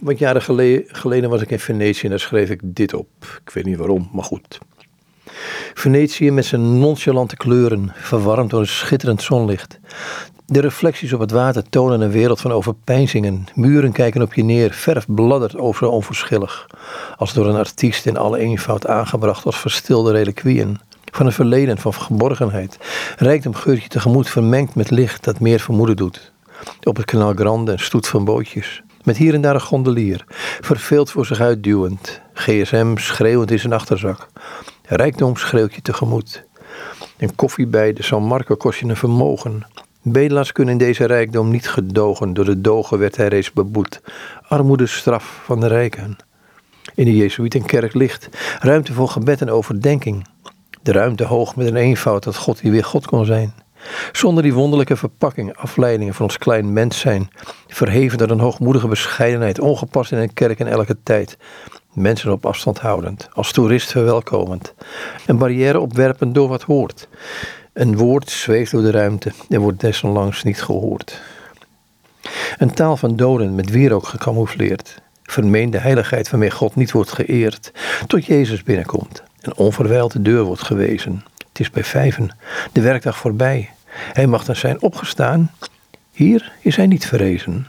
Wat jaren geleden was ik in Venetië en daar schreef ik dit op. Ik weet niet waarom, maar goed. Venetië met zijn nonchalante kleuren, verwarmd door een schitterend zonlicht. De reflecties op het water tonen een wereld van overpeinzingen. Muren kijken op je neer, verf bladdert over onverschillig. Als door een artiest in alle eenvoud aangebracht als verstilde reliquieën. Van een verleden van geborgenheid. Rijkdom geurtje tegemoet vermengd met licht dat meer vermoeden doet. Op het kanaal Grande een stoet van bootjes. Met hier en daar een gondelier, verveeld voor zich uitduwend. GSM schreeuwend in zijn achterzak. Rijkdom schreeuwt je tegemoet. Een koffie bij de San Marco kost je een vermogen. Bedelaars kunnen in deze rijkdom niet gedogen. Door de dogen werd hij reeds beboet. Armoede straf van de rijken. In de Jezuïtenkerk ligt ruimte voor gebed en overdenking. De ruimte hoog met een eenvoud dat God die weer God kon zijn. Zonder die wonderlijke verpakking, afleidingen van ons klein mens zijn, verheven door een hoogmoedige bescheidenheid, ongepast in een kerk in elke tijd. Mensen op afstand houdend, als toerist verwelkomend. Een barrière opwerpend door wat hoort. Een woord zweeft door de ruimte en wordt desondanks niet gehoord. Een taal van doden met wierook gecamoufleerd. Vermeende heiligheid waarmee God niet wordt geëerd. Tot Jezus binnenkomt. Een onverwijld deur wordt gewezen. Is bij vijven, de werkdag voorbij. Hij mag dan zijn opgestaan. Hier is hij niet verrezen.